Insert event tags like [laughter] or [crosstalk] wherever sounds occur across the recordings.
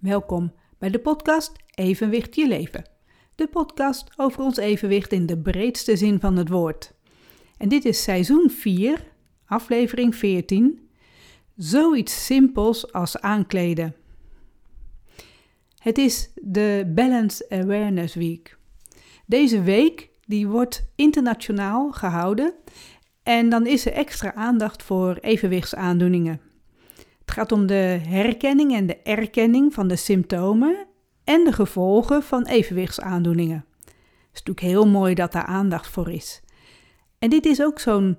Welkom bij de podcast Evenwicht je leven. De podcast over ons evenwicht in de breedste zin van het woord. En dit is seizoen 4, aflevering 14. Zoiets simpels als aankleden. Het is de Balance Awareness Week. Deze week die wordt internationaal gehouden en dan is er extra aandacht voor evenwichtsaandoeningen. Het gaat om de herkenning en de erkenning van de symptomen en de gevolgen van evenwichtsaandoeningen. Het is natuurlijk heel mooi dat daar aandacht voor is. En dit is ook zo'n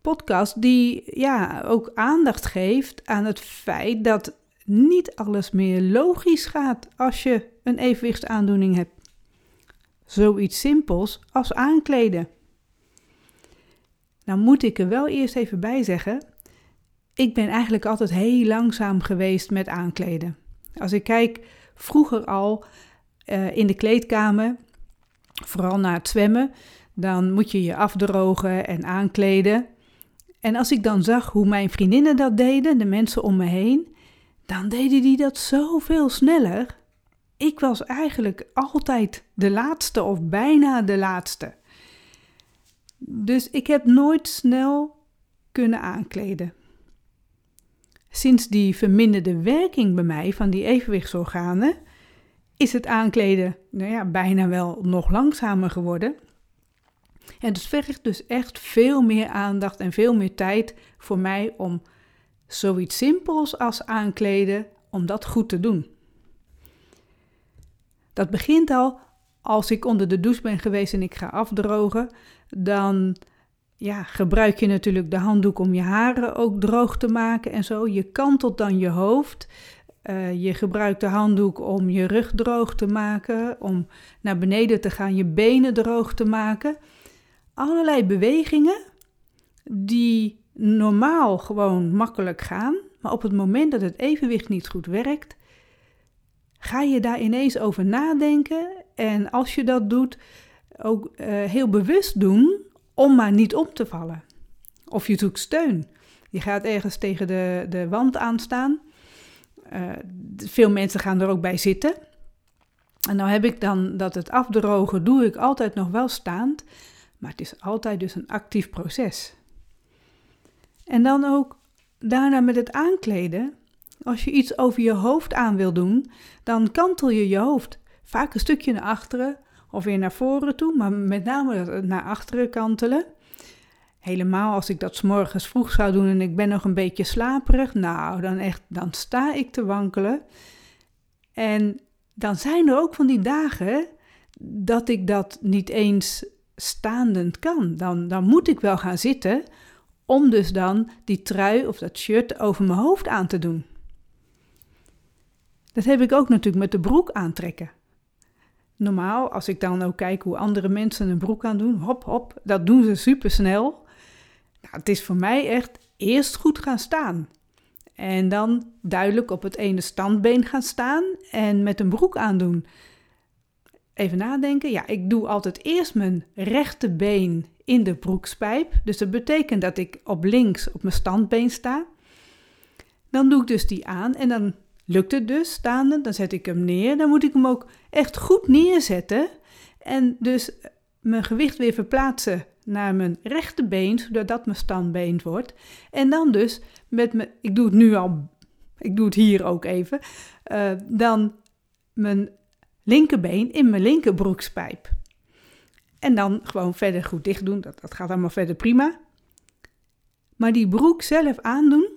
podcast die ja, ook aandacht geeft aan het feit dat niet alles meer logisch gaat als je een evenwichtsaandoening hebt. Zoiets simpels als aankleden. Nou moet ik er wel eerst even bij zeggen, ik ben eigenlijk altijd heel langzaam geweest met aankleden. Als ik kijk, vroeger al uh, in de kleedkamer, vooral na het zwemmen, dan moet je je afdrogen en aankleden. En als ik dan zag hoe mijn vriendinnen dat deden, de mensen om me heen, dan deden die dat zoveel sneller. Ik was eigenlijk altijd de laatste of bijna de laatste. Dus ik heb nooit snel kunnen aankleden. Sinds die verminderde werking bij mij van die evenwichtsorganen is het aankleden nou ja, bijna wel nog langzamer geworden. En het vergt dus echt veel meer aandacht en veel meer tijd voor mij om zoiets simpels als aankleden, om dat goed te doen. Dat begint al als ik onder de douche ben geweest en ik ga afdrogen, dan ja, gebruik je natuurlijk de handdoek om je haren ook droog te maken en zo. Je kantelt dan je hoofd. Uh, je gebruikt de handdoek om je rug droog te maken, om naar beneden te gaan, je benen droog te maken. Allerlei bewegingen die normaal gewoon makkelijk gaan, maar op het moment dat het evenwicht niet goed werkt, ga je daar ineens over nadenken. En als je dat doet, ook uh, heel bewust doen, om maar niet om te vallen. Of je zoekt steun. Je gaat ergens tegen de, de wand aanstaan. Uh, veel mensen gaan er ook bij zitten. En nou heb ik dan dat het afdrogen doe ik altijd nog wel staand. Maar het is altijd dus een actief proces. En dan ook daarna met het aankleden. Als je iets over je hoofd aan wil doen, dan kantel je je hoofd vaak een stukje naar achteren of weer naar voren toe, maar met name naar achteren kantelen. Helemaal als ik dat s morgens vroeg zou doen en ik ben nog een beetje slaperig, nou, dan echt, dan sta ik te wankelen. En dan zijn er ook van die dagen dat ik dat niet eens staandend kan. Dan, dan moet ik wel gaan zitten om dus dan die trui of dat shirt over mijn hoofd aan te doen. Dat heb ik ook natuurlijk met de broek aantrekken normaal, als ik dan ook kijk hoe andere mensen een broek aan doen, hop, hop, dat doen ze super snel. Nou, het is voor mij echt eerst goed gaan staan. En dan duidelijk op het ene standbeen gaan staan en met een broek aandoen. Even nadenken. Ja, ik doe altijd eerst mijn rechterbeen in de broekspijp. Dus dat betekent dat ik op links op mijn standbeen sta. Dan doe ik dus die aan en dan Lukt het dus staande, dan zet ik hem neer. Dan moet ik hem ook echt goed neerzetten. En dus mijn gewicht weer verplaatsen naar mijn rechterbeen, zodat dat mijn standbeen wordt. En dan dus met mijn, ik doe het nu al, ik doe het hier ook even, uh, dan mijn linkerbeen in mijn linkerbroekspijp. En dan gewoon verder goed dicht doen, dat, dat gaat allemaal verder prima. Maar die broek zelf aandoen,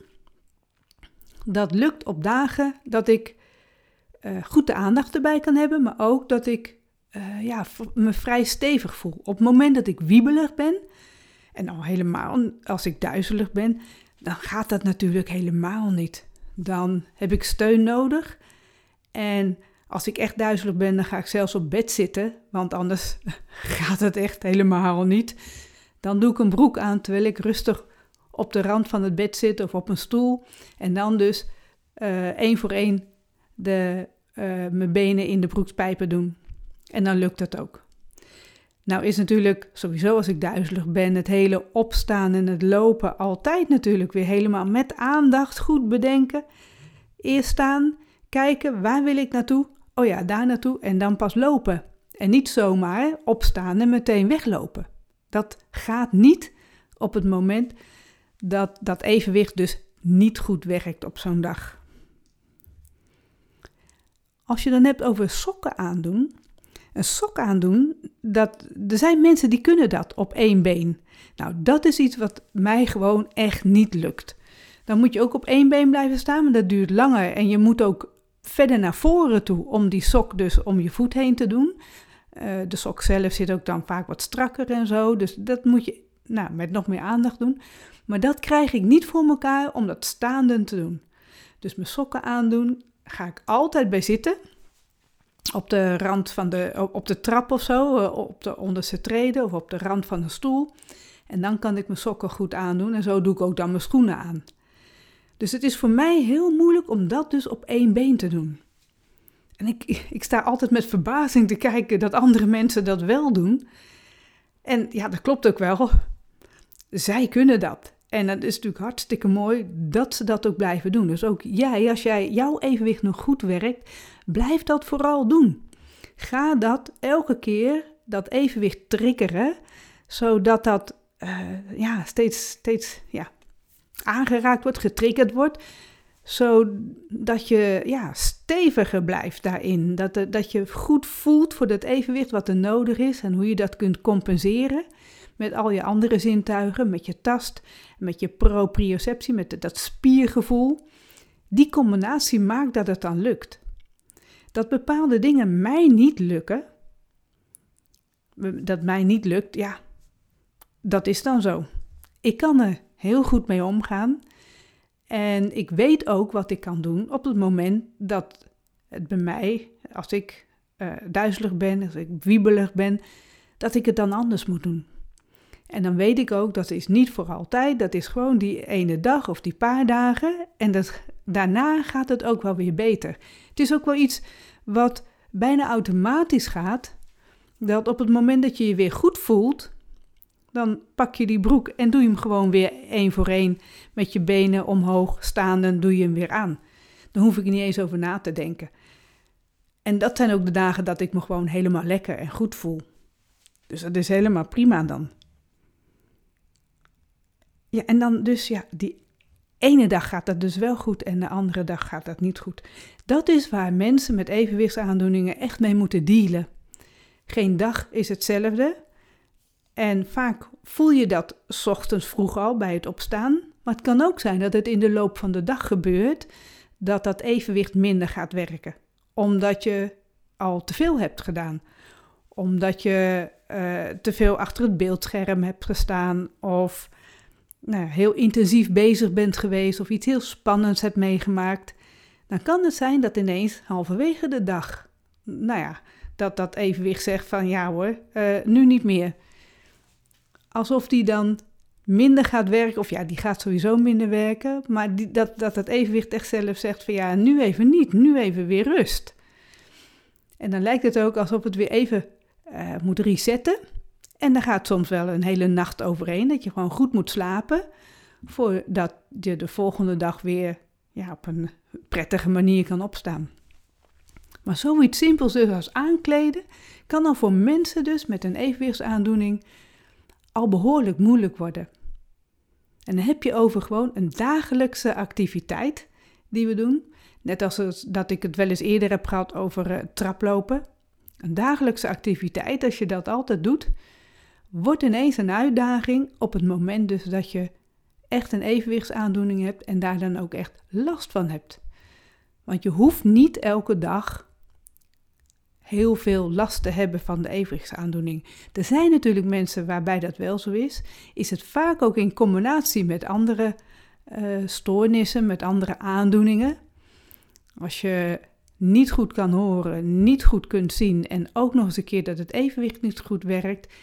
dat lukt op dagen dat ik uh, goed de aandacht erbij kan hebben, maar ook dat ik uh, ja, me vrij stevig voel. Op het moment dat ik wiebelig ben, en al helemaal als ik duizelig ben, dan gaat dat natuurlijk helemaal niet. Dan heb ik steun nodig. En als ik echt duizelig ben, dan ga ik zelfs op bed zitten, want anders [laughs] gaat het echt helemaal niet. Dan doe ik een broek aan terwijl ik rustig op de rand van het bed zitten of op een stoel. En dan dus uh, één voor één de, uh, mijn benen in de broekspijpen doen. En dan lukt dat ook. Nou is natuurlijk sowieso als ik duizelig ben, het hele opstaan en het lopen altijd natuurlijk weer helemaal met aandacht goed bedenken. Eerst staan, kijken, waar wil ik naartoe? Oh ja, daar naartoe en dan pas lopen. En niet zomaar opstaan en meteen weglopen. Dat gaat niet op het moment dat dat evenwicht dus niet goed werkt op zo'n dag. Als je dan hebt over sokken aandoen, een sok aandoen, dat, er zijn mensen die kunnen dat op één been. Nou, dat is iets wat mij gewoon echt niet lukt. Dan moet je ook op één been blijven staan, maar dat duurt langer. En je moet ook verder naar voren toe om die sok dus om je voet heen te doen. Uh, de sok zelf zit ook dan vaak wat strakker en zo. Dus dat moet je nou, met nog meer aandacht doen. Maar dat krijg ik niet voor elkaar om dat staande te doen. Dus mijn sokken aandoen, ga ik altijd bij zitten. Op de rand van de, op de trap of zo, eh, op de onderste treden of op de rand van een stoel. En dan kan ik mijn sokken goed aandoen en zo doe ik ook dan mijn schoenen aan. Dus het is voor mij heel moeilijk om dat dus op één been te doen. En ik, ik sta altijd met verbazing te kijken dat andere mensen dat wel doen. En ja, dat klopt ook wel. Zij kunnen dat. En dat is natuurlijk hartstikke mooi dat ze dat ook blijven doen. Dus ook jij, als jij jouw evenwicht nog goed werkt, blijf dat vooral doen. Ga dat elke keer, dat evenwicht triggeren, zodat dat uh, ja, steeds, steeds ja, aangeraakt wordt, getriggerd wordt. Zodat je ja, steviger blijft daarin. Dat, dat je goed voelt voor dat evenwicht wat er nodig is en hoe je dat kunt compenseren met al je andere zintuigen, met je tast, met je proprioceptie, met dat spiergevoel. Die combinatie maakt dat het dan lukt. Dat bepaalde dingen mij niet lukken, dat mij niet lukt, ja, dat is dan zo. Ik kan er heel goed mee omgaan. En ik weet ook wat ik kan doen op het moment dat het bij mij, als ik uh, duizelig ben, als ik wiebelig ben, dat ik het dan anders moet doen. En dan weet ik ook dat is niet voor altijd, dat is gewoon die ene dag of die paar dagen. En dat, daarna gaat het ook wel weer beter. Het is ook wel iets wat bijna automatisch gaat, dat op het moment dat je je weer goed voelt, dan pak je die broek en doe je hem gewoon weer één voor één met je benen omhoog staande, doe je hem weer aan. Dan hoef ik niet eens over na te denken. En dat zijn ook de dagen dat ik me gewoon helemaal lekker en goed voel. Dus dat is helemaal prima dan. Ja, en dan dus, ja, die ene dag gaat dat dus wel goed en de andere dag gaat dat niet goed. Dat is waar mensen met evenwichtsaandoeningen echt mee moeten dealen. Geen dag is hetzelfde. En vaak voel je dat ochtends vroeg al bij het opstaan. Maar het kan ook zijn dat het in de loop van de dag gebeurt dat dat evenwicht minder gaat werken. Omdat je al te veel hebt gedaan. Omdat je uh, te veel achter het beeldscherm hebt gestaan. Of nou, heel intensief bezig bent geweest. Of iets heel spannends hebt meegemaakt. Dan kan het zijn dat ineens halverwege de dag. Nou ja, dat dat evenwicht zegt van ja hoor, uh, nu niet meer alsof die dan minder gaat werken. Of ja, die gaat sowieso minder werken. Maar die, dat, dat het evenwicht echt zelf zegt van ja, nu even niet, nu even weer rust. En dan lijkt het ook alsof het weer even uh, moet resetten. En dan gaat soms wel een hele nacht overheen, dat je gewoon goed moet slapen. Voordat je de volgende dag weer ja, op een prettige manier kan opstaan. Maar zoiets simpels dus als aankleden kan dan voor mensen dus met een evenwichtsaandoening al behoorlijk moeilijk worden. En dan heb je over gewoon een dagelijkse activiteit die we doen. Net als dat ik het wel eens eerder heb gehad over uh, traplopen. Een dagelijkse activiteit, als je dat altijd doet, wordt ineens een uitdaging op het moment dus dat je echt een evenwichtsaandoening hebt en daar dan ook echt last van hebt. Want je hoeft niet elke dag heel veel last te hebben van de evenwichtsaandoening. Er zijn natuurlijk mensen waarbij dat wel zo is. Is het vaak ook in combinatie met andere uh, stoornissen, met andere aandoeningen. Als je niet goed kan horen, niet goed kunt zien en ook nog eens een keer dat het evenwicht niet goed werkt,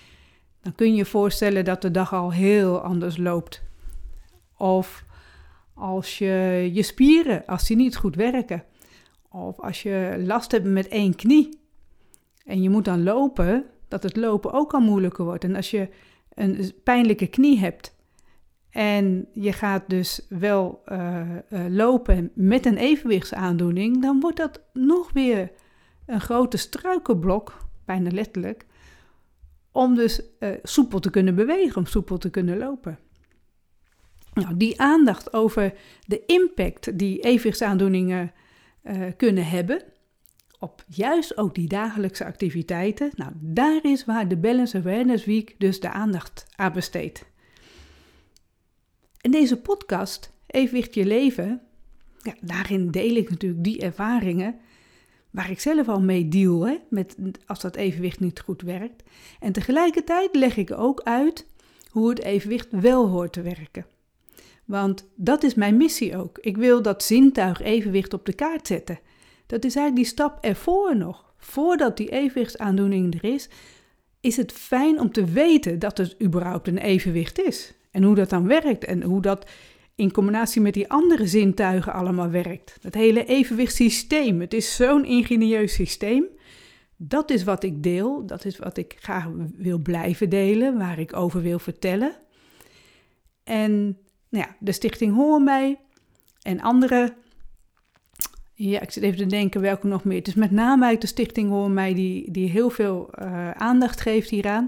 dan kun je je voorstellen dat de dag al heel anders loopt. Of als je je spieren, als die niet goed werken. Of als je last hebt met één knie en je moet dan lopen, dat het lopen ook al moeilijker wordt. En als je een pijnlijke knie hebt en je gaat dus wel uh, uh, lopen met een evenwichtsaandoening, dan wordt dat nog weer een grote struikelblok, bijna letterlijk, om dus uh, soepel te kunnen bewegen, om soepel te kunnen lopen. Nou, die aandacht over de impact die evenwichtsaandoeningen kunnen hebben, op juist ook die dagelijkse activiteiten, nou, daar is waar de Balance Awareness Week dus de aandacht aan besteedt. In deze podcast, Evenwicht je leven, ja, daarin deel ik natuurlijk die ervaringen waar ik zelf al mee deal, hè, met, als dat evenwicht niet goed werkt. En tegelijkertijd leg ik ook uit hoe het evenwicht wel hoort te werken. Want dat is mijn missie ook. Ik wil dat zintuig evenwicht op de kaart zetten. Dat is eigenlijk die stap ervoor nog. Voordat die evenwichtsaandoening er is, is het fijn om te weten dat het überhaupt een evenwicht is. En hoe dat dan werkt en hoe dat in combinatie met die andere zintuigen allemaal werkt. Dat hele evenwichtssysteem. Het is zo'n ingenieus systeem. Dat is wat ik deel. Dat is wat ik graag wil blijven delen, waar ik over wil vertellen. En nou ja, de Stichting Hoor mij en andere. Ja, ik zit even te denken welke nog meer. Is met name uit de Stichting Hoor mij die, die heel veel uh, aandacht geeft hieraan.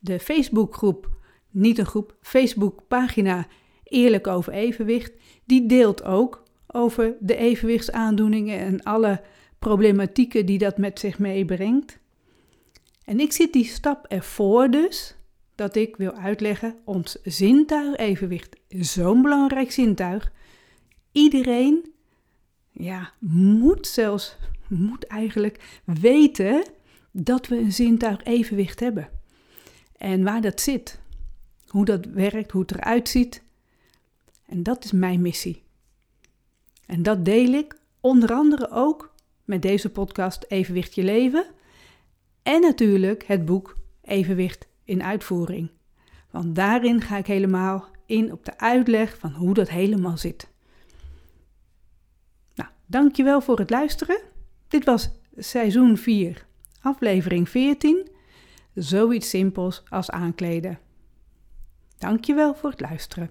De Facebookgroep niet een groep, Facebook-pagina Eerlijk over evenwicht. Die deelt ook over de evenwichtsaandoeningen en alle problematieken die dat met zich meebrengt. En ik zit die stap ervoor dus dat ik wil uitleggen ons zintuig evenwicht, zo'n belangrijk zintuig. Iedereen ja, moet zelfs, moet eigenlijk weten dat we een zintuig evenwicht hebben. En waar dat zit, hoe dat werkt, hoe het eruit ziet. En dat is mijn missie. En dat deel ik onder andere ook met deze podcast Evenwicht je leven en natuurlijk het boek Evenwicht in uitvoering. Want daarin ga ik helemaal in op de uitleg van hoe dat helemaal zit. Dankjewel voor het luisteren. Dit was seizoen 4, aflevering 14. Zoiets simpels als aankleden. Dankjewel voor het luisteren.